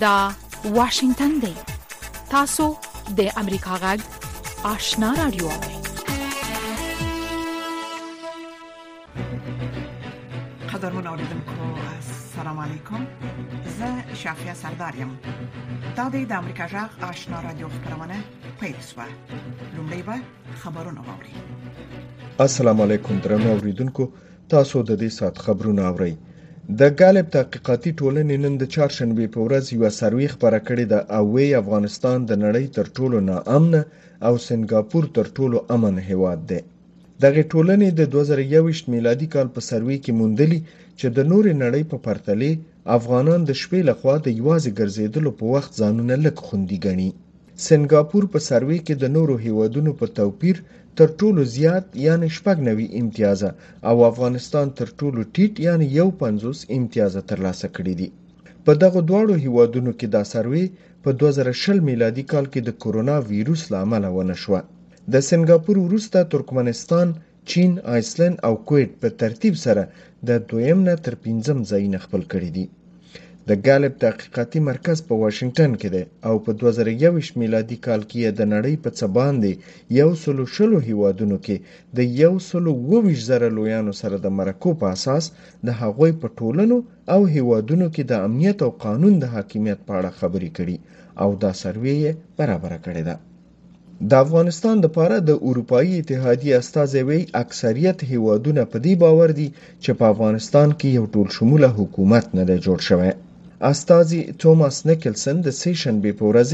دا واشنگتن دی تاسو د امریکا غږ آشنا رادیو قدرمن اوریدونکو السلام علیکم زه شافیا سردار یم دا د امریکا غږ آشنا رادیو خبرونه پیل شوه لومړی به خبرونه واوري السلام علیکم درنو اوریدونکو تاسو د دې سات خبرونه اورئ د غالب تحقیقاتي ټولنې نن د چهارشنبې په ورځ یو سروي خبره کړې ده او وی افغانستان د نړۍ تر ټولو ناامنه او سنگاپور تر ټولو امن هیواد دی دغه ټولنې د 2021 میلادي کال په سروي کې موندلي چې د نورې نړۍ په پرتله افغانان د شپې لخوا د یوازې ګرځېدلو په وخت ځانونه لږ خوندي ګڼي سنګاپور په سروې کې د نورو هیوادونو په توپیر تر ټولو زیات یعنی شپږ نوي امتیازه او افغانستان تر ټولو ټیټ یعنی یو پنځوس امتیازه ترلاسه کړي دي. په دغو دواړو هیوادونو کې دا سروې په دوه زره شل میلادي کال کې د کرونا ویروس له امله ونه شوه. د سنګاپور وروسته ترکمنستان چین، آیسلنډ او کویټ په ترتیب سره د دویم نه تر پنځم ځایونه خپل کړي دي. د ګالب تحقیقاتي مرکز په واشنګټن کې دی او په 2021 میلادي کال کې یې د نړۍ په څه باندې یو سلو شلو هیوادونو کې د یو سلو اووه ویشت زره لویانو سره د مرکو په اساس د هغوی په ټولنو او هیوادونو کې د امنیت او قانون د حاکمیت په اړه خبرې کړي او دا سروې یې برابره کړې ده. د افغانستان لپاره د اروپایي اتحادیې استازی وی اکثریت هیوادونه په دې باور دي چې په افغانستان کې یو ټول شموله حکومت نه دی جوړ شوی استازي توماس نیکلسن د سې شنبې په ورځ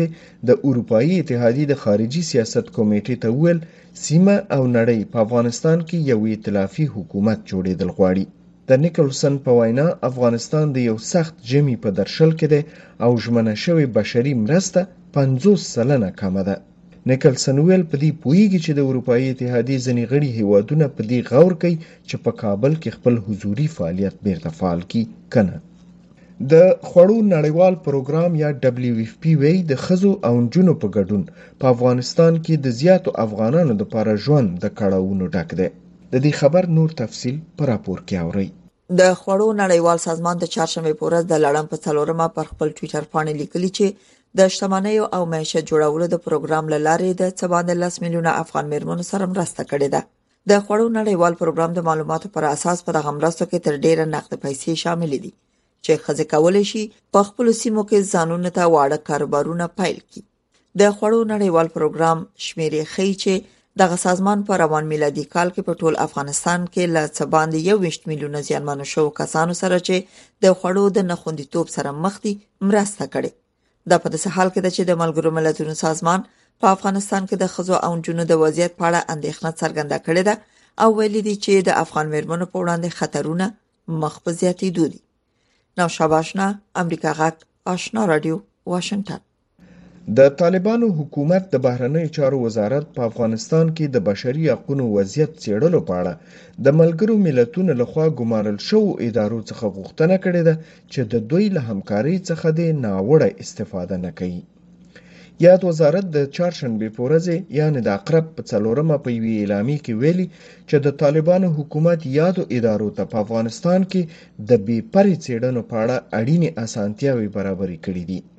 د اروپایي اتحادیې د خارجي سیاست کمیټې ته وویل سیمه او نړۍ په افغانستان کې یو ائتلافي حکومت جوړېدل غواړي د نیکلسن په وینا افغانستان د یو سخت ژمي په درشل کې دی او ژمنه شوې بشري مرسته پنځوس سلنه کمه ده. نیکلسن وویل په دې پوهیږي چې د اروپایي اتحادیې ځینې غړي هیوادونه په دې غور کوي چې په کابل کې خپل حضوري فعالیت بیرته فعال کړي که نه. د خوړو نړیوال پروګرام یا ډبلیو ایف پي وایي د ښځو او نجونو په ګډون په افغانستان کې د زیاتو افغانانو لپاره ژوند د کړاوونو ډک دی. د دې خبر نور تفصیل په راپور کې اورئ. د خوړو نړیوال سازمان د چهارشنبې په ورځ د لړم په څلورمه پر خپل ټویټر پاڼې لیکلي چې د شتمنیو او معیشت جوړولو د پروګرام له لارې د څه باندې 10 میلیونه افغان میرمنو سره مرسته کړې ده د خوړو نړیوال پروګرام د معلوماتو پر اساس په دغه مرستو کې تر ډیره نقد پیسې شامل دي چې خځې کولای شي په خپل سیمو کې ځانونه ته واړه کاروبارونه پیل کړي د خوړو نړیوال پروګرام شمیرې ښیي چې دغه سازمان په روان میلادي کال کې په ټول افغانستان کې له څه باندې 21 میلیونه زیانمنو شوو کسانو سره چې د خوړو د نخوندیتوب سره مخ دي مرسته کړې دا په داسې حال کې ده چې د ملګرو ملتونو سازمان په افغانستان کې د خزو او جنونو د وضعیت په اړه اندېښنه څرګنده کړې ده او ویلي دي چې د افغان مېرمنو په وړاندې خطرونه مخ په زیاتېدو دي نو شاباشنا امریکا غک آشنا رادیو واشنگتن د طالبانو حکومت د بهرنیو چارو وزارت په افغانستان کې د بشري حقوقو وضعیت څېړلو په اړه د ملګرو ملتونو لخوا ګمارل شوو ادارو څخه غوښتنه کړې ده چې د دوی له همکارۍ څخه دې ناوړه استفاده نه کوي یاد وزارت د چهارشنبې په ورځ یعنې د عقرب په څلورمه په یوې اعلامیې کې ویلي چې د طالبانو حکومت یادو ادارو ته په افغانستان کې د بې پرې څېړنو په اړه اړینې اسانتیاوې برابرې کړې دي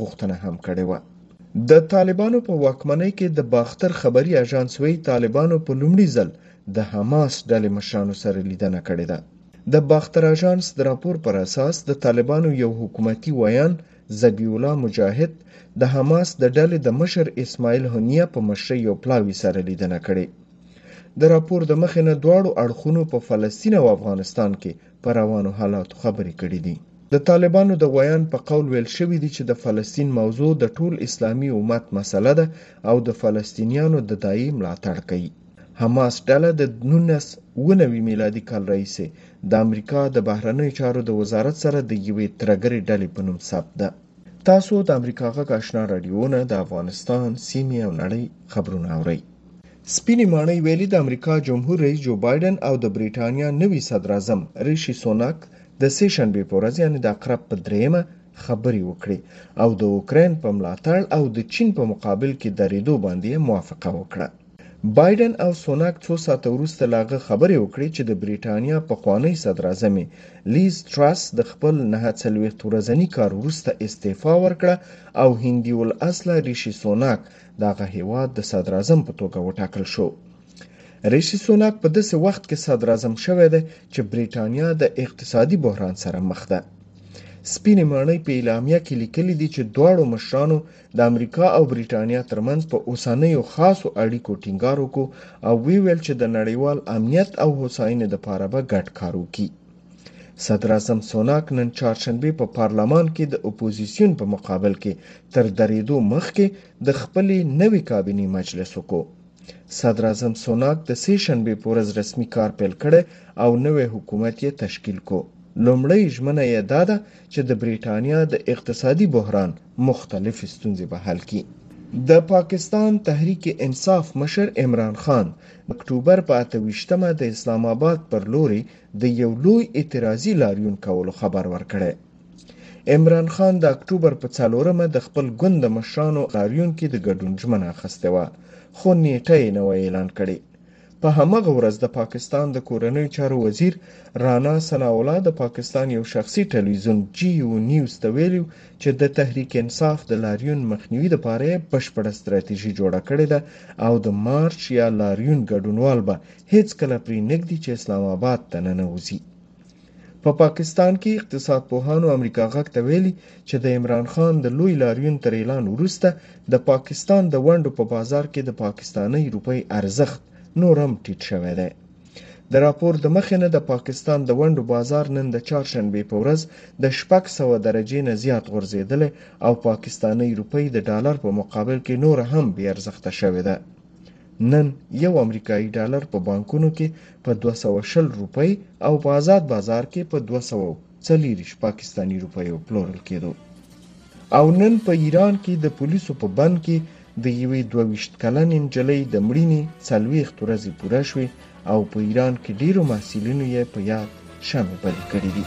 غوښتنه هم کړې وه. د طالبانو په واکمنۍ کې د باختر خبري اژانس وایي، طالبانو په لومړي ځل د حماس ډلې مشرانو سره لیدنه کړې ده. د باختر اژانس د راپور پر اساس، د طالبانو یو حکومتي ویاند ذبیح الله مجاهد د حماس د ډلې د مشر اسماعیل هنیه په مشرۍ یو پلاوي سره لیدنه کړې. د راپور د مخې نه دواړو اړخونو په فلسطین او افغانستان کې په روانو حالاتو خبرې کړې دي. د طالبانو د ویاند په قول ویل شوي دي چې د فلسطین موضوع د ټول اسلامي امت مسله ده او د فلسطینیانو د داعي ملاتړ کوي. حماس ډله د نولس اووه نوي میلادي کال راهیسې د امریکا د بهرنیو چارو د وزارت سره د یوې ترهګرې ډلې په نوم ثبت ده. تاسو د امریکا غږ آشنا راډیو نه د افغانستان، سیمې او نړۍ خبرونه اورئ. سپینې ماڼۍ ویلي د امریکا جمهور رئیس جو بایډن او د بریټانیا نوي صدراعظم ریشي سوناک د سې شنبې په ورځ یعنې د عقرب په دریمه خبرې وکړې او د اوکراین په ملاتړ او د چین په مقابل کې درېدو باندې یې موافقه وکړه. بایډن او سوناک څو ساعته وروسته له هغه خبرې وکړې چې د بریټانیا پخوانۍ صدراعظمې لیز تراس د خپل نهه څلوېښت ورځني کار وروسته استعفا ورکړه او هندي الاصله ریشي سوناک د هغه هېواد د صدراعظم په توګه وټاکل شو. ریشي سوناک په داسې وخت کې صدراعظم شوی دی چې بریټانیا د اقتصادي بحران سره مخ ده. سپینې ماڼۍ په اعلامیه کې لیکلي دي چې دواړو مشرانو د امریکا او بریټانیا ترمنځ په اوسنیو خاصو اړیکو ټینګار وکړو او ویې ویل چې د نړیوال امنیت او هوساینې لپاره به ګډ کار وکړي. صدراعظم سوناک نن چهارشنبه په پارلمان کې د اپوزیسیون په مقابل کې تر درېدو مخکې د خپلې نوې کابینې مجلس وکړو. صدراعظم سوناک د سې شنبې په ورځ رسمي کار پیل کړی او نوی حکومت یې تشکیل کو. لومړۍ ژمنه یې دا ده چې د بریټانیا د اقتصادي بحران مختلفې ستونزې به حل کړي. د پاکستان تحریک انصاف مشر عمران خان د اکټوبر په اته ویشت مه د اسلام اباد پر لوري د یو لوی اعتراضي لاریون کولو خبر ورکړی. عمران خان د اکټوبر په څلورمه د خپل ګوند د مشرانو لاریون کې د ګډون ژمنه اخیستې وه، خو نېټه یې نه وه اعلان کړې. په همغه ورځ د پاکستان د کورنیو چارو وزیر رانا ثناالله د پاکستان یو شخصي ټلویزیون جي او نیوز ته ویلي چې د تحریک انصاف د لاریون مخنیوي لپاره یې بشپړه ستراتیژي جوړه کړې ده او د مارچ یا لاریون ګډونوال به هېڅکله پرې نږدي چې اسلام آباد ته ننوځي. په پاکستان کې اقتصاد پوهانو امریکا غږ ته ویلي چې د عمران خان د لوی لاریون تر اعلان وروسته د پاکستان د ونډو په بازار کې د پاکستانۍ روپۍ ارزښت نور هم ټیټ شوی دی. د راپور د مخې نه د پاکستان د ونډو بازار نن د چهارشنبې په ورځ د شپږ سوه درجې نه زیات غورځېدلی او پاکستانۍ روپۍ د ډالر په مقابل کې نوره هم بې ارزښته شوې ده. نن یو امریکایي ډالر په بانکونو کې په 220 روپۍ او په آزاد بازار کې په 240 پاکستاني روپیو پلورل کېدو او نن په ایران کې د پولیسو په بند کې د یوې 22 کلنې نجلۍ د مړینې څلوېښت ورځې پوره شوې او په ایران کې ډیرو محصلینو یې په یاد شمې بلې کړې دي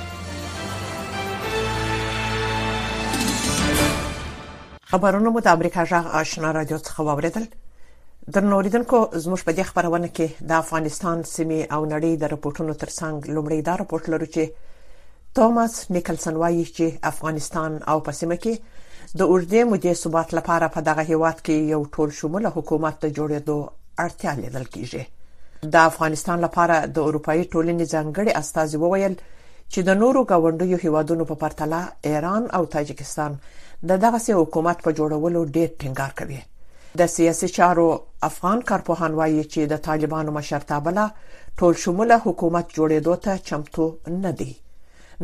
خبرونه مو د امریکا جغ آشنا رادیو څخه واوریدل د نوریدونکو زموږ په دې خبرونه کې د افغانستان سیمه او نړۍ د رپورټونو ترڅنګ لومړی دا رپورټ لرو چې توماس نیکلسن وایي چې افغانستان او په سیمه کې د اوږدې مودې ثبات لپاره په دغه هیواد کې یو ټول شموله حکومت د جوړېدو اړتیا لیدل کیږي د افغانستان لپاره د اروپאي ټولنې ځانګړي استاذ وویل چې د نورو گاونډیو هیوادونو په پرتله ایران او تاجکستان د دغه سي حکومت په جوړولو ډیر ټینګار کوي د سیاسي چارو افغان کارپوهان وایي چې د طالبانو مشرتابه لا ټول شموله حکومت جوړېدو ته چمتو نه دی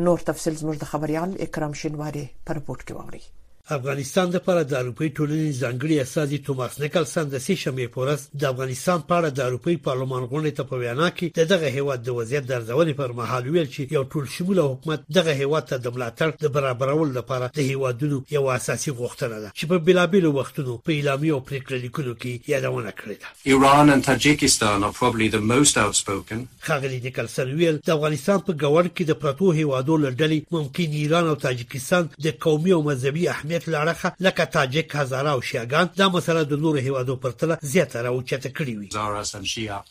نور تفصيل زموږ د خبريال اکرام شینواری پر رپورت کې ووري افغانستان لپاره د اروپای ټولنې ځانګړي استازي توماس نیکلسن د سې شنبې په ورځ د افغانستان په اړه د اروپای پارلمان غونډې ته په وینا کې د دغه هیواد د وضعیت د ارزونې پر مهال ویل چې یو ټول شموله حکومت دغه هیواد ته د ملاتړ د برابرولو لپاره د هیوادونو یو اساسي غوښتنه ده چې په بیلابیلو وختونو په اعلامیو او پریکړه لیکونو کې یادونه کړې ده Iran and Tajikistan are probably the most outspoken ښاغلي نیکلسن ویل د افغانستان په ګوړ کې د پرتو هیوادو له ډلې ممکن ایران او تاجکستان د قومي او مذهبي اهمیت له اړخه لکه تاجک هزاره او شیعګان دا مسله د نورو هیوادو پرتله زیاته راوچته کړې وي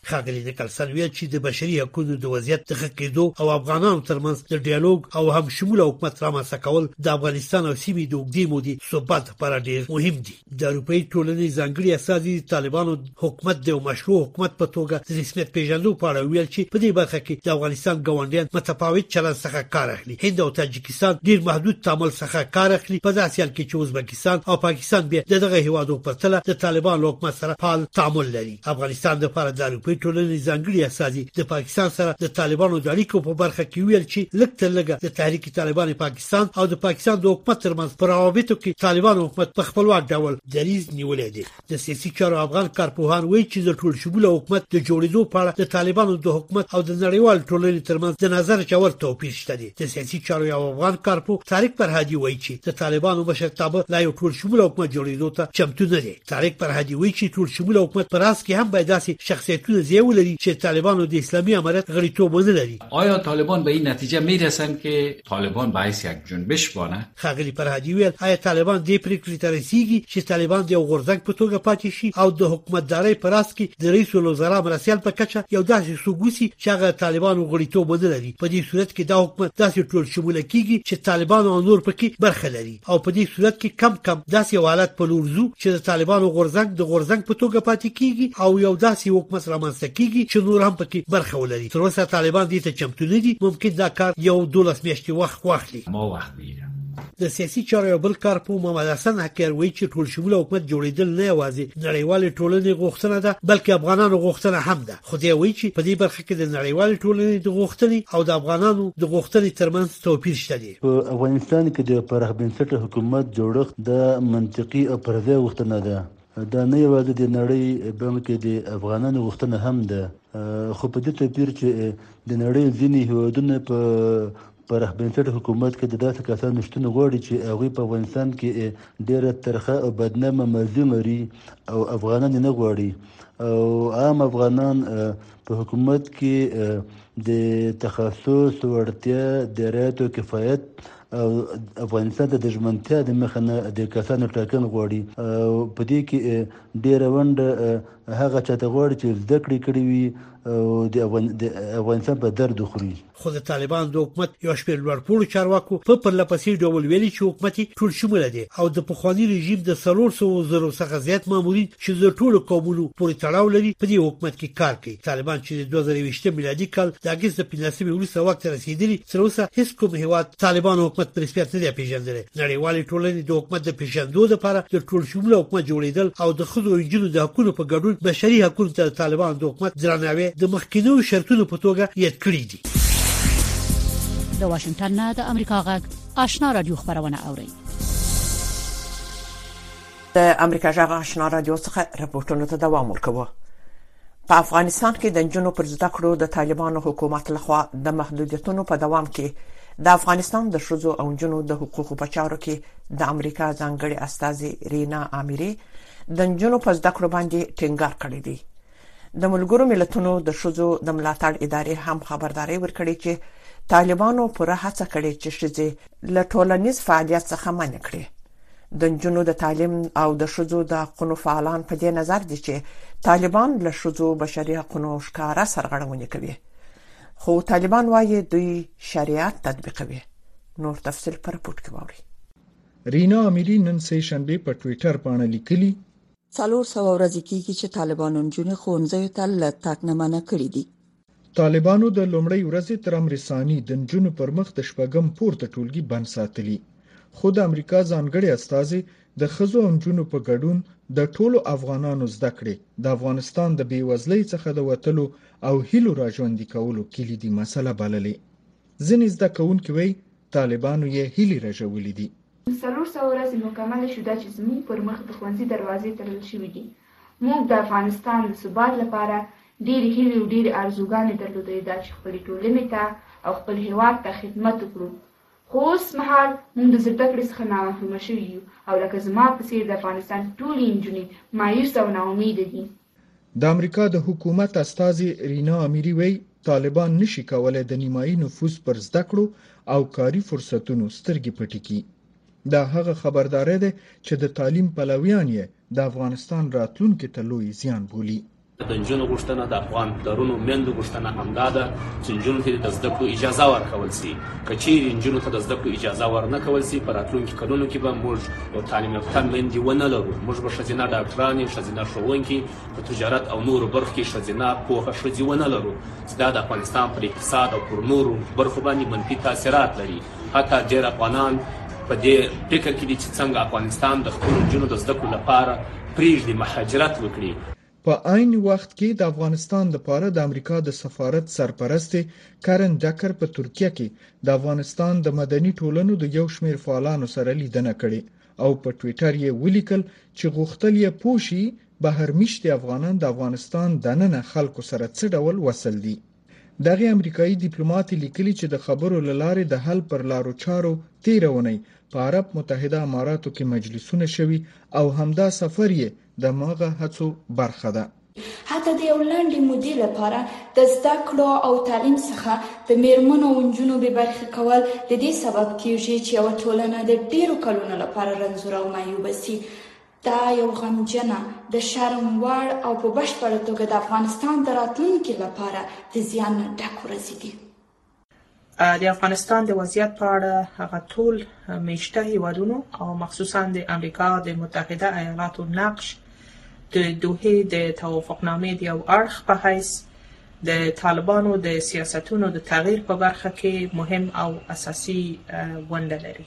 ښاغلي نیکلسن ویل چې د بشري حقوقو د وضعیت د ښه کېدو او افغانانو ترمنځ د ډیالوګ او هم شموله حکومت رامنځته کول د افغانستان او سیمې د اوږدې مودې ثبات لپاره ډېر مهم دي د اروپאי ټولنې ځانګړي استازي طالبانو حکومت د یو مشروع حکومت په توګه د رسمیت پیژندو په اړه ویل چې په دې برخه کې د افغانستان ګاونډیان متفاوت چلند څخه کار اخلي هند او تاجکستان ډیر محدود تعامل څخه کار اخلي په داسې حال کې چې ازبکستان او پاکستان بیا د دغه هیوادو په تله د طالبانو حکومت سره فعال تعامل لري افغانستان د لپاره د اروپאי ټولنې ځانګړي استازي د پاکستان سره د طالبانو د اړیکو په برخه کې ویل چې لکه تر لګه د تحریک طالبان پاکستان پاکستان او د پاکستان د حکومت ترمنځ پر روابطو کې طالبانو حکومت په خپلواک ډول دریز نیولې دي د سیاسي چارو افغان کارپوهان وایي چې د ټول شمول حکومت د جوړېدو په اړه د طالبانو د حکومت او د نړیوال ټولنې ترمنځ د نظر چور توپیر شته دي د سیاسي چارو یو افغان کارپو طارق پرهادي وایي چې د طالبانو مشرتابه لا یو ټول شمول حکومت جوړېدو ته چمتو نه دي طارق پرهادي وایي چې ټول شمول حکومت پر اس کې هم باید داسې شخصیتونه ځای ولري چې طالبانو د اسلامي امارت غړیتوب ونه لري آیا طالبان به این نتیجه می رسند که طالبان به حیث یک جنبش بانه خاغلی فرهادی ویل آیا طالبان دې پریکړې ته رسیږي چې طالبان د یو غورځنګ په توګه پاتې شي او د حکومتدارۍ په راس کې د رئیس الوزرا مرستیال په کچه یو داسې څوک وسی چې هغه طالبان غړیتوب ونه لري په دې صورت کې دا حکومت داسې ټول شموله کیږي چې طالبان او نور پکې برخه لري او په دې صورت کې کم کم داسې یو حالت په لور ځو چې د طالبانو غورځنګ د غورځنګ په توګه پاتې کیږي او یو داسې حکومت رامنځته کیږي چې نور هم پکې برخه ولري تر اوسه طالبان دې ته چمتو نه دي ممکن دا کار یو دولس میاشتې وخت واخلي ما وخت دیره د سیاسي چارو یو بل کارپوه محمد حسن حقیار وایي چې ټول شموله حکومت جوړېدل نه یوازې نړیوالې ټولنې غوښتنه ده بلکې افغانانو غوښتنه هم ده خو دی وایي چې په دې برخه کې د نړیوالې ټولنې د غوښتنې او د افغانانو د غوښتنې ترمنځ توپیر شته دی په افغانستان کې د پراخ بنسټه حکومت جوړښت دا منطقي او پر ځای غوښتنه ده. دا نه یوازې د نړۍ بلکې د افغانانو غوښتنه هم ده، خو په دې توپیر چې د نړۍ ځینې هېوادونه په پراخ بنسټه حکومت کې د داسې کسانو شتون غواړي چې هغوی په افغانستان کې ډېره ترخه او بدنامه ماضي لري او افغانان یې نه غواړي او عام افغانان په حکومت کې د تخصص، وړتیا، د رایتو کفایت او افغانستان ته د ژمنتیا د مخه نه د کسانو ټاکل غواړي او په دې کې ډېره ونډه هغه چا ته غواړي چې زده کړې کړې وي او د افغانستان په درد وخوري. خو د طالبان د حکومت یو شمېر لوړپوړو چارواکو په پرله پسې ډول ویلي چې حکومت یې ټول شموله دی او د پخواني رژیم د څلور سوو زرو څخه زیات مامورین چې د ټولو قومونو پورې تړاو لري په دې حکومت کې کار کوي طالبان چې د دوه زره یوویشت میلادي کال د اګست له پنځلسمې وروسته واک ته رسېدلي تر اوسه هېڅ کوم هېواد طالبانو حکومت په رسمیت نه دی پېژندلی نړیوالې ټولنې د حکومت د پیژندو لپاره د ټول شموله حکومت جوړیدل او د ښځو او نجونو د حقونو په ګډون بشري حقونو ته د طالبانو د حکومت درناوی د مخکینیو شرطونو په توګه یاد کړی دی د واشنگټن نه د امریکا غږ آشنا رادیو خبرونه اوري د امریکا جغ آشنا رادیو څخه رپورټونو ته دوام ورکوو په افغانستان کې د جنونو پر زده کړو د طالبانو حکومت لخوا د محدودیتونو په دوام کې د افغانستان د شوزو او جنونو د حقوقو په چارو کې د امریکا ځانګړي استاذي رینا اميري د جنونو په زده کړو باندې ټینګار کړی دی د ملګرو ملتونو د شوزو د ملاتړ ادارې هم خبرداري ورکړي چې طالبانو پوره هڅه کړې چې شزي له ټولنیز فعالیت څخه منع کړي د نجونو د تعلیم او د شذو د حقوقو فعالان په دې نظر دي چې طالبان له شذو بشري حقوقو ښکارا سرغړونه کوي خو طالبان وايي دوی شریعت تطبیقوي نور تفصيل پر پورت کې ووري رینا امیری نن سه شنبه په ټوئیټر باندې لیکلی څلور سو ورځې کیږي چې طالبانو نجونې ښوونځیو ته له تک نه منع کړې دي طالبانو د لومړۍ ورځې تر امر ثاني د نجونو پر مخ د شپږم پور د ټولګي بند ساتلي، خو د امریکا ځانګړې استازې د ښځو او نجونو په ګډون د ټولو افغانانو زده کړې د افغانستان د بېوزلۍ څخه د وتلو او هیلو راژوندي کولو کلیدي مسله بللې. ځینې زده کوونکي وایي، طالبانو یې هیلې رژولې دي. څلور سوه ورځې مکملې شو دا چې زموږ پر مخ د ښوونځي دروازې تړل شوې دي، موږ د افغانستان د ثبات لپاره ډېرې هیلې او ډېرې آرزوګانې درلودې دا چې خپلې ټولنې ته او خپل هېواد ته خدمت وکړو خو اوس مهال موږ د زده کړې څخه نامحرومه شوي یو او لکه زما په څېر د افغانستان ټولې انجونې مایوسه او ناامیده دي د امریکا د حکومت استازې رینا امیری وی طالبان نشي کولای د نیمایي نفوس پر زده کړو او کاري فرصتونو سترګې پټې کړي دا هغه خبرداری دی چې د تعلیم پلویان یې د افغانستان راتلونکې ته لوی زیان بولي. د نجونو غوښتنه، د افغان پلرونو، میندو غوښتنه همدا ده چې نجونو ته دې د زده کړو اجازه ورکول شي. که چېرې نجونو ته د زده کړو اجازه ورنه کول شي، په راتلونکي کلونو کې به موږ تعلیم یافته میندې ونه لرو. موږ به ښځینه ډاکټرانې، ښځینه ښوونکې، په تجارت او نورو برخو کې ښځینه پوهه ښځې ونه لرو چې دا د افغانستان پر اقتصاد او پر نورو برخو باندې منفي تاثیرات لري. حتی ډېر افغانان په دې فکر کې دي چې څنګه افغانستان د خپلو نجونو د زده کړو لپاره پرېږدي مهاجرت وکړي. په عین وخت کې د افغانستان لپاره د امریکا د سفارت سرپرستې کرن ډکر په ترکیه کې د افغانستان د مدني ټولنو د یو شمېر فعالانو سره لیدنه کړې او په ټویټر یې ولیکل چې غوښتل یې پوه شي بهرمیشتي افغانان د افغانستان دننه خلکو سره څه ډول وصل دي. دغې امریکايي دیپلوماتې لیکلي چې د خبرو له لارې د حل پر لارو چارو تېره اونۍ په عرب متحده اماراتو کې مجلسونه شوي او همدا سفر یې د همغه هڅو برخه ده. حتی د یو لنډې مودې لپاره د زده کړو او تعلیم څخه د میرمنو او نجونو بې برخې کول د دې سبب کیږي چې یوه ټولنه د ډیرو کلونو لپاره رنځوره او معیوبه سي. دا یو غمجنه، د شرم وړ او په بشپړه توګه د افغانستان د راتلونکي لپاره د زیان نه ډک ورځې دي. د افغانستان د وضعیت په اړه هغه ټول میشته هیوادونو او مخصوصا د امریکا د متحده ایالاتو نقش د دوحې د توافقنامې د یو اړخ په حیث د طالبانو د سیاستونو د تغییر په برخه کې مهم او اساسي ونډه لري.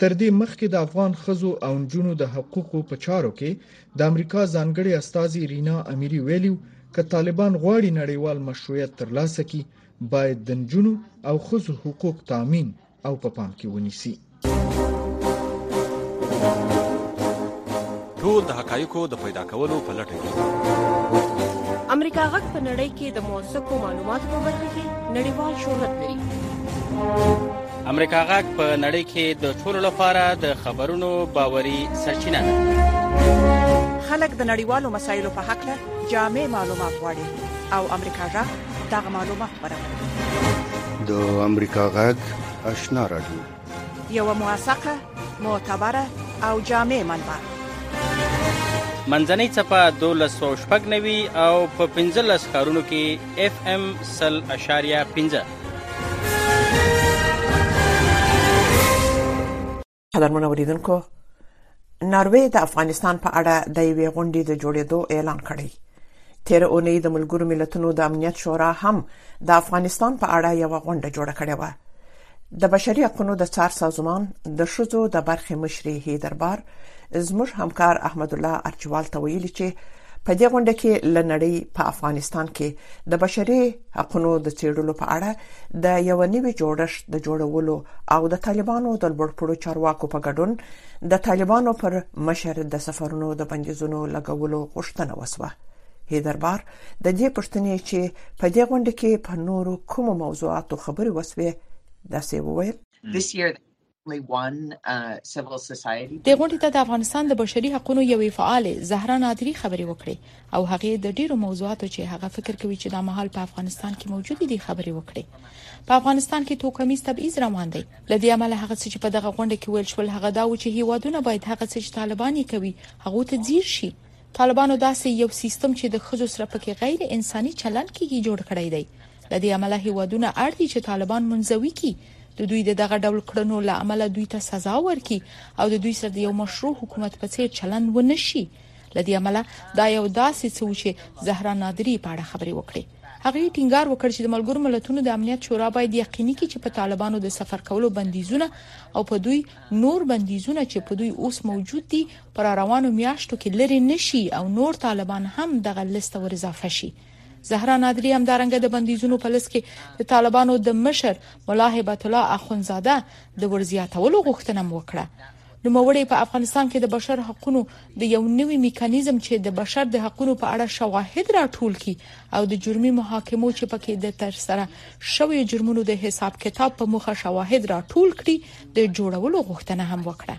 تر دې مخکې د افغان ښځو او نجونو د حقوقو په چارو کې د امریکا ځانګړې استاذي رینا امیری ویلیو که طالبان غواړي نړیوال مشروعیت ترلاسه کړي باید د نجونو او ښځو حقوق تامین او په پام کې ونیسي ټول د حقایقو د پیدا کولو په لټه کې امریکا غږ په نړۍ کې د موثقو معلوماتو په برخه کې نړیوال شهرت لري امریکا غږ په نړۍ کې د ټولو لپاره د خبرونو باوري سرچینه ده خلک د نړیوالو مسایلو په حق له جامع معلومات غواړي او امریکا غږ دا معلومات برابروي د امریکا غږ آشنا راډیو یو موثقه معتبره او جامع منبع منځنۍ چپه 1290 او په 15 ښارونو کې اف ام 0.15 قدرمن اوریدونکو ناروې د افغانستان په اړه د یوې غونډې د جوړېدو اعلان کړی تیر اونۍ د ملګرو ملتونو د امنیت شورا هم د افغانستان په اړه یو غونډه جوړه کړې و د بشري حقوقو د څار سازمان د شذو د برخې مشري هیدربار زموږ همکار احمد الله ارچوال ته ویلي چې په دې غونډه کې له نړۍ په افغانستان کې د بشري حقوقو د چیرلو په اړه د یو نوي جوړښت د جوړولو او د طالبانو د لوړپوړو چارواکو په ګډون د طالبانو پر مشر د سفرونو د بندیزونو لګولو غوښتنه وشوه هیدربار د دې پښتنې چې په دې غونډه کې په نورو کومو موضوعاتو خبرې وسوي دا سی وویل دې غونډې ته د افغانستان د بشري حقوقو یوې فعالې زهرا نادري خبرې وکړې او هغې د ډیرو موضوعاتو چې هغه فکر کوي چې دا مهال په افغانستان کې موجود دي خبرې وکړې په افغانستان کې توکمیز تبعیض روان دی لدې عمله هغه څه چې په دغه غونډه کې ویل شول هغه دا و چې هیوادونه باید هغه څه چې طالبان یې کوي هغه ته ځیر شي طالبانو داسې یو سیستم چې د خزو سره پکې غیر انساني چلن کیږي جوړ کړی دی لدې عمله هیوادونه اړ دي چې طالبان منځوي کی د دوی د دغه ډول کړنو له امله دوی ته سزا ورکړي او د دوی سره د یو مشروع حکومت په څیر چلند ونه شي لدی امله دا یو داسې څه و چې زهرا نادری په اړه خبرې وکړي هغه ټینګار وکړ چې د ملګرو ملتونو د امنیت شورا باید یقیني کړي چې په طالبانو د سفر کولو بندیزونه او په دوی نور بندیزونه چې په دوی اوس موجود دي پر روانو میاشتو کې لري نشي او نور طالبان هم دغه لیست ور اضافه شي زهرا نادري همدارنګه د بندیزونو په لس کې د طالبانو د مشر ملا هبت الله اخونزاده د ورزیاتولو غوښتنه وکړه نوموړي په افغانستان کې د بشر حقوقو د یو نوي میکانیزم چې د بشر د حقوقو په اړه شواهد راټول کړي او د جرمي محاکمو چې پکې د تر سره شوی جرمونو د حساب کتاب په مخه شواهد راټول کړي د جوړولو غوښتنه هم وکړه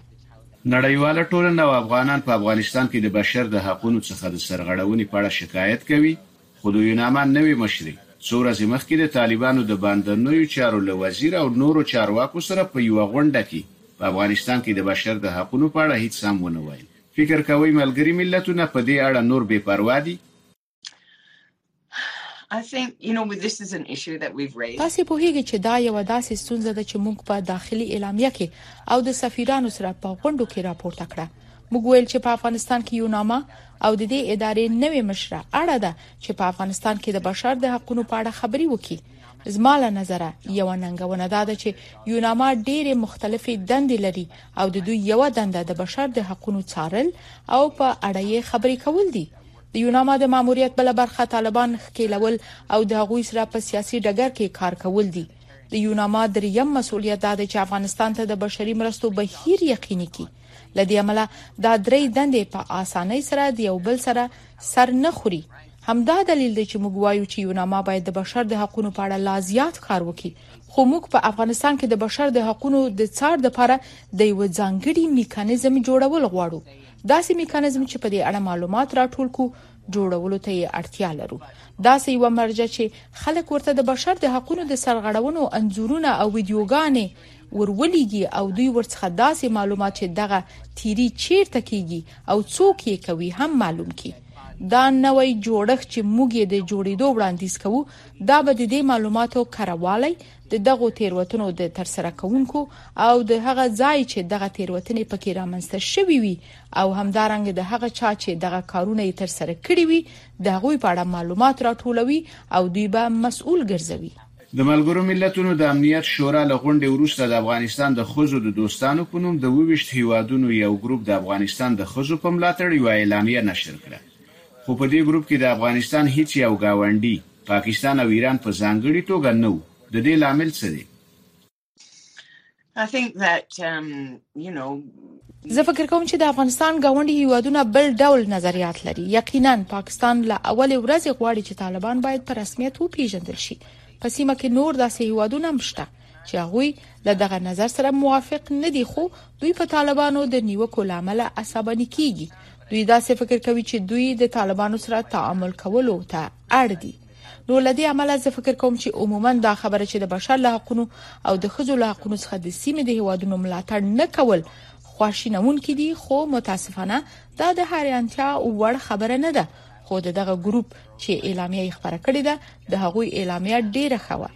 نړیواله ټولنه او افغانان په افغانستان کې د بشر د حقونو څخه د سرغړونې په اړه شکایت کوي، خو د یوناما نوې مشرې څو ورځې مخکې د طالبانو د باندنیو چارو له وزیر او نورو چارواکو سره په یوه غونډه کې په افغانستان کې د بشر د حقونو په اړه هیڅ هم ونه ویل. فکر کوئ ملګري ملتونه په دې اړه نور بې پروا دي؟ تاسې پوهیږئ چې دا یو داسې ستونزه ده چې موږ په داخلي اعلامیه کې او د سفیرانو سره په غونډو کې راپورته کړه موږ ویل چې په افغانستان کې یو نامه او د دې ادارې نوې مشره اړه ده چې په افغانستان کې د بشر د حقوقو په اړه خبري وکړي زما له نظره یو ننګونه دا ده چې یو نامه ډېری مختلفې دندې لري او د دوی یو دنده د بشر د حقوقو څارل او په اړه یې خبري کول دي د یوناما د ماموریت بله برخه طالبان ښکیلول او د هغوی سره په سیاسي ډګر کې کار کول دي د یوناما دریم مسولیت دا دی چې افغانستان ته د بشري مرستو بهیر یقیني کړي لدې عمله دا درې دندې په اسانۍ سره د یو بل سره سر نه خوري همدا دلیل دی چې موږ وایو چې یوناما باید د بشر د حقوقو په اړه لا زیات کار وکړي خو موږ په افغانستان کې د بشر د حقوقو د څار لپاره د یو ځانګړي میکانیزم جوړول غواړو داسې میکانیزم چې په دې اړه معلومات راټول کو جوړولو ته یې اړتیا لرو داسې یو مرجع چې خلک ورته د بشر د حقوقو د سرغړونو انزورونه او ویډیوګانې ورولېږي او دوی ورڅخه داسې معلومات چې دغه تیری چیرته کیږي او څوک یې کوي هم معلوم کړي دا نوې جوړښت چې موږ یې د جوړېدو وړاندیز کوو دا به د دې معلوماتو کروالی د دغو تېروتنو د ترسره کوونکو او د هغه ځای چې دغه تېروتنې په کې رامنځته شوې وي او همدارنګه د هغه چا چې دغه کارونه یې ترسره کړي وي د هغوی په اړه معلومات راټولوي او دوی به مسؤل ګرځوي. د ملګرو ملتونو د امنیت شورا له غونډې وروسته د افغانستان د ښځو د دوستانو په نوم د وویشت هېوادونو یو ګروپ د افغانستان د ښځو په ملاتړ یوه اعلامیه نشر کړه خو په دې ګروپ کې د افغانستان هیڅ یو ګاونډي پاکستان او ایران په ځانګړي توګه نه وو، د دې لامل څه دی؟ زه فکر کوم چې د افغانستان ګاونډي هیوادونه بل ډول نظریات لري یقینا پاکستان له اولې ورځې غواړي چې طالبان باید په رسمیت وپیژندل شي په سیمه کې نور داسې هیوادونه هم شته چې هغوی له دغه نظر سره موافق نه دي خو دوی په طالبانو د نیوکو لامل عصباني کیږي دوی داسې فکر کوي چې دوی د طالبانو سره تعامل کولو ته اړ دي نو لدی عمله زه فکر کوم چې عموما دا خبره چې د بشر له حقوقو او د خځو له حقوقو څخه د سیمې د هوادونو ملاتړ نه کول خواشینون کې دي خو متاسفانه دا د هریانتیا وړ خبره نه ده خو دغه ګروپ چې اعلامیه خبره کړې ده د هغوی اعلامیه ډیره خوه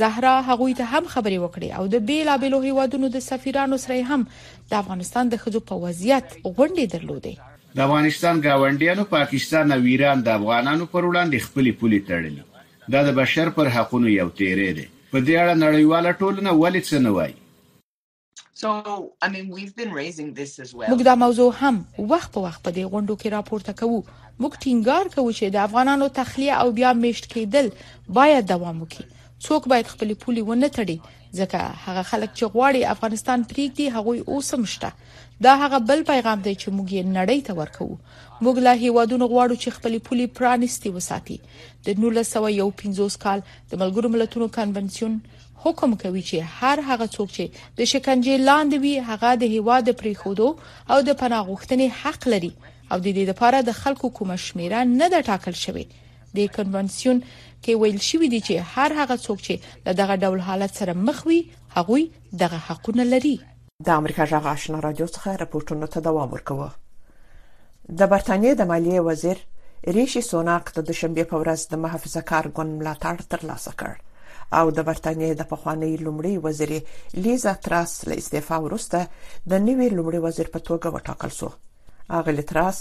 زهرا هغوی ته هم خبرې وکړې او د بیلا بیلو هیوادونو د سفیرانو سره یې هم د افغانستان د ښځو په وضعیت غونډې درلودې. د افغانستان ګاونډیانو پاکستان او ایران د افغانانو پر وړاندې خپلې پولې تړلي، دا د بشر پر حقونو یو تیری دی، په دې اړه نړیواله ټولنه ولې څه نه وايي؟ موږ دا موضوع هم وخت په وخت په دې غونډو کې راپورته کوو موږ ټینګار کوو چې د افغانانو تخلیه او بیا میشت کېدل باید دوام وکړي څوک باید خپل پولي ونه تړي ځکه هغه خلک چې غواړي افغانستان پریږدي هغوی اوسم شته دا هغه بل پیغام دی چې موږ یې نړۍ ته ورکو موږ له هیوادونو غواړو چې خپل پولي پرانیستي وساتي د 1915 کال د ملګرو ملتونو کنونسیون حکم کوي چې هر هغه څوک چې د شکنجې لاندې وي هغه د هیواد د پریخودو او د پناه غوښتنې حق لري او د دې لپاره د خلکو کومه شمیره نه ده ټاکل شوې د کنوانسیون کې ویل شوی دی چې هر هغه څوک چې له دغه ډول حالت سره مخ وي هغوی دغه حقونه لري د امریکا جغ آشنا رادیو څخه راپورټونه ته دوام ورکوه د برتانیې د مالیې وزیر ریشي سوناک د دوشنبه په ورځ د محافظه کار ګوند ملاتړ ترلاسه کړ او د برتانیې د پخواني لومړي وزیر لیزا تراس له استعفا وروسته د نوي لومړي وزیر په توګه وټاکل شو اغلی تراس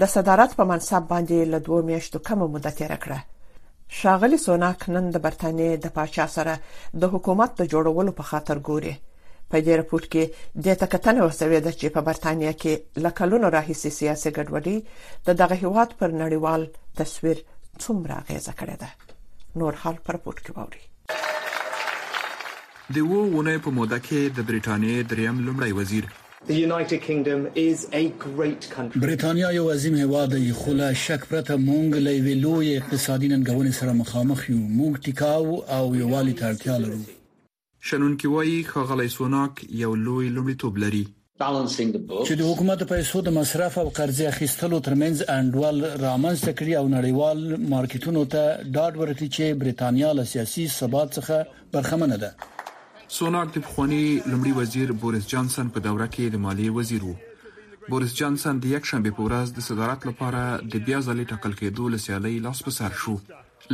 د صدارت په منصب باندې له دوه میاشتو کمه موده تیر کړه شاغلی سوناک نن د برتانیې د پاچا سره د حکومت د جوړولو په خاطر ګوري په دې رپورت کې د تکتنه وسوي د چې په برتانیې کې لکلونو راهیسي سیاسي ګډوډي د دغه هیواد پر نړیوال تصویر څومره غیزه کړې ده نور حال پر رپورت کې ووري د وو ونه په موده کې د برېټانیې دریم لمړی وزیر بریتانیا یو عظیم هیواد دی، خو له شک پرته موږ له یوې لویې اقتصادي ننګونې سره مخامخ یو. موږ ټیکاو او یووالي ته اړتیا لرو. شنونکي وايي، ښاغلی سوناک یو لوی لومړیتوب لري. چې د حکومت د پیسو د مصرف او قرضې اخیستلو ترمنځ انډول رامنځته کړي او نړیوال مارکیټونو ته ډاډ ورکړي چې بریتانیا له سیاسي ثبات څخه برخمنه ده. سوناک د پخواني لومړي وزیر بوریس جانسن په دوره کې د مالیې وزیر و. بوریس جانسن د یکشنبې په ورځ د صدارت لپاره د بیا ځلې ټاکل کېدو له سیالۍ لاس په سر شو.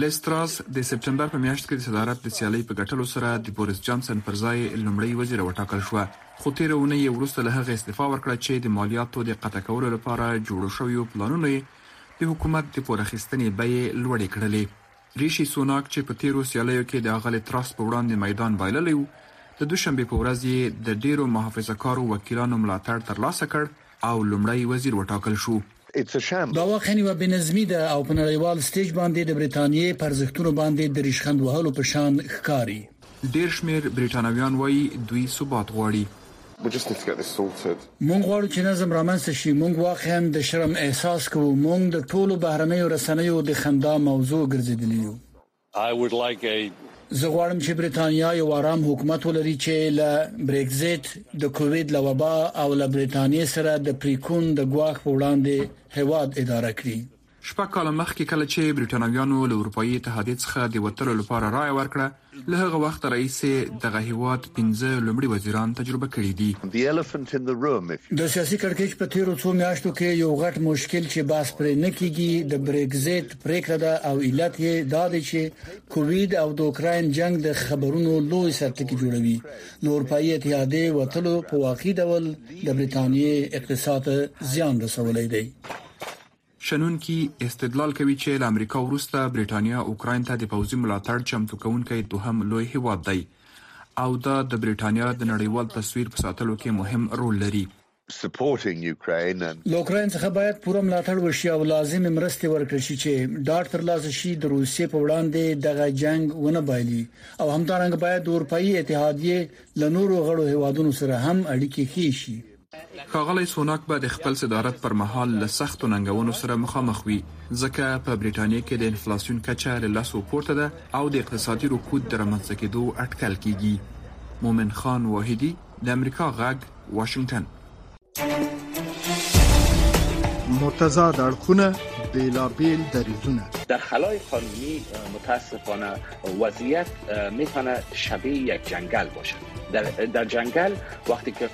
لیز تراس د سپټمبر په میاشت کې د صدارت د سیالۍ په ګټلو سره د بوریس جانسن پر ځای لومړۍ وزیره وټاکل شوه، خو تېره اونۍ یې وروسته له هغې استعفا ورکړه چې د مالیاتو د قطع کولو لپاره جوړو شویو پلانونو یې د حکومت د پور اخیستنې بیې لوړې کړلې. ریشي سوناک چې په تېرو سیالیو کې د اغلې تراس په وړاندې میدان بایللی و، د دوشنبې په ورځ یې د ډېرو محافظه کارو وکیلانو ملاتړ ترلاسه کړ او لومړی وزیر وټاکل شو. دا واقعاً یوه بې نظمي ده او په نړیوال سټېج باندې د بریتانیې په ارزښتونو باندې د ریشخند وهلو په شان ښکاري. ډېر شمېر بریټانویان وايي، دوی ثبات غواړي. مونږ غواړو چې نظم رامنځته شي، مونږ واقعاً د شرم احساس کوو، مونږ د ټولو بهرنیو رسنیو د خندا موضوع ګرځیدلي یو. زه غواړم چې بریتانیا یو ارام حکومت ولري چې له بریګزیت، د کووید له وبا او له بریتانیې سره د پریکون د ګواښ په وړاندې هیواد اداره کړي. شپږ کاله مخکې کله چې بریټانویانو له اروپايي اتحادیې څخه د وتلو لپاره رایه ورکړه، له هغه وخته راهیسې دغه هېواد پنځه لومړي وزیران تجربه کړي دي. د سیاسي کړکېچ په تېرو څو میاشتو کې یو غټ مشکل چې بحث پرې نه کېږي، د برېکزیت پرېکړه ده او علت یې دا دی چې کووید او د اوکراین جنګ د خبرونو لوی سرټکي جوړوي. له اروپايي اتحادیې وتلو په واقعي ډول د بریټانیې اقتصاد ته زیان رسولی دی. شنونکي استدلال کوي چې له امریکا وروسته بریټانیا اوکراین ته د پوځي ملاتړ چمتو کوونکی دوهم لوی هیواد دی او دا د بریټانیا د نړیوال تصویر په ساتلو کې مهم رول لري. له اوکراین څخه باید پوره ملاتړ وشي او لازمې مرستې ورکړل شي چې ډاډ ترلاسه شي د روسیې په وړاندې دغه جنګ ونه بایلي او همدارنګه باید د اورپايي اتحادیې له نورو غړو هیوادونو سره هم اړیکې ښې شي. ښاغلی سوناک به د خپل صدارت پر مهال له سختو ننګونو سره مخامخ وي، ځکه په بریټانیې کې د انفلاسیون کچه له لسو پورته ده او د اقتصادي رکود د رامنځته کېدو اټکل کېږي. مومن خان واحدي، د امریکا غږ، واشنګټن. متضاد اړخونه بیلابیل دریزونه در خلای قانونی متاسفانه وضعیت میتونه شبیه یک جنگل باشد. در, در جنگل وقتی که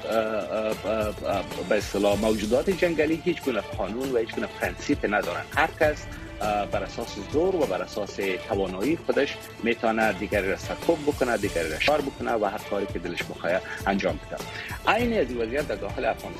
به اصطلاح موجودات جنگلی هیچ گونه قانون و هیچ گونه پرنسیپ ندارن هر کس بر اساس زور و بر اساس توانایی خودش میتونه دیگری را سرکوب بکنه دیگری را شار بکنه و هر کاری که دلش بخواه انجام بده عین از وضعیت در داخل افغانستان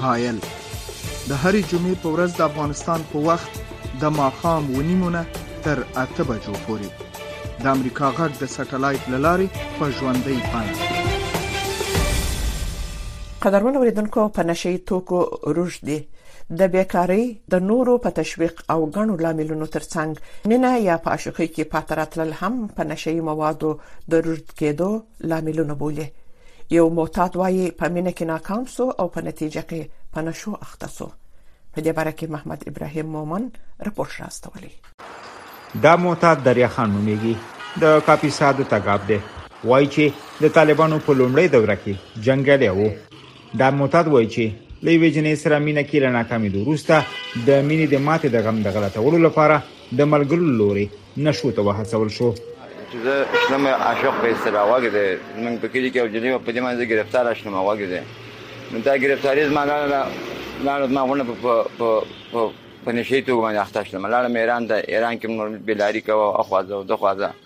هایل د هرې جمعې په ورځ د افغانستان په وخت د ماښام و نیمونه تر اته بجو پورې د امریکا غږ د سټلایټ لارې په ژوندۍ پاڼه قدرمن اوریدونکو په نشي توکو روج دي د بیکاری د نورو په تشویق او غنو لاملونو ترڅنګ مینه یا په عاشقۍ کې پاتراتل هم په نشي موادو د روج کېدو لاملونه بولي یو معتاد وایي په مینه کې ناکام سو او په نتیجه کې په نشو اخته سو په دې باره کې محمد ابراهیم مومن رپورټ راستولی دا معتاد دریاخان نومېږي د کاپیسا د تګاب دی وایي چې د طالبانو په لومړۍ دوره کې جنګیالی وو دا معتاد وایي چې له یوې جنې سره مینه کې له ناکامېدو وروسته د مینې د ماتې د غم د غلطولو لپاره د ملګرو له لورې نشو ته وهڅول شو. زه شنم عاشق په اصطلاح وګده من په کلی کې او جنې په دې باندې گرفتار شنم وګده من دا گرفتاری زما لاړه لاړه زما غونه په په په په نشې توګه باندې اخته شنم لاړه مې ایران ته ایران کې مور بلاری کوه اخوازه او دخوازه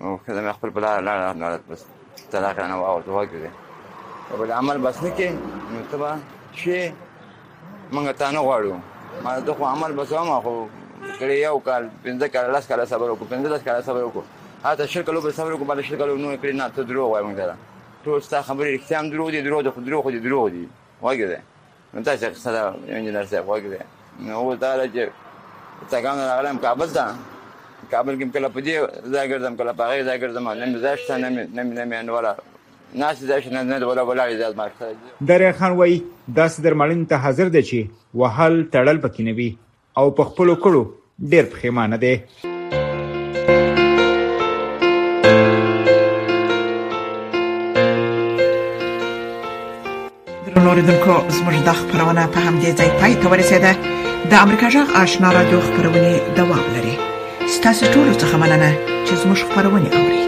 او که زما خپل بلا لاړه لاړه بس طلاق نه واو ته وګی دی او بل عمل بس نه کې نو ته به شي مونږ ته نه غواړو ما ته خو عمل بس ما خو کړي یو کال پنځه کال لاس کال صبر وکړو پنځه لاس کال صبر وکړو هاته شرک لو به صبر وکړو بل شرک لو نو کړی نه ته درو وای مونږ ته ټول ستا خبرې رښتیا هم درو دي درو دي خو درو خو دي درو دي وګی دی نو تاسو که سره انجنیر صاحب غوږ دی نو اوس دا ده چې څنګه نه راغلم کابل ته کابل کې کله په دې ځای ګرځم کله په هغې ځای ګرځم نه مې ځای شته نه مې نه مې نه مې انډوله ناست ځای شته نه د ولا ولاړې ځای زما شته دریا خان وایي داسې درملنې ته حاضر دی چې وهل تړل پکې نه وي او په خپلو کړو ډېر پښیمانه دی اوریدونکو زموږ د خبرونه په همدې ځای پای ته ورسیده د امریکا جغ آشنا را دوه خبرونه دوام لري ستاسو ټول څه مننه چې زموږ خبرونه اوري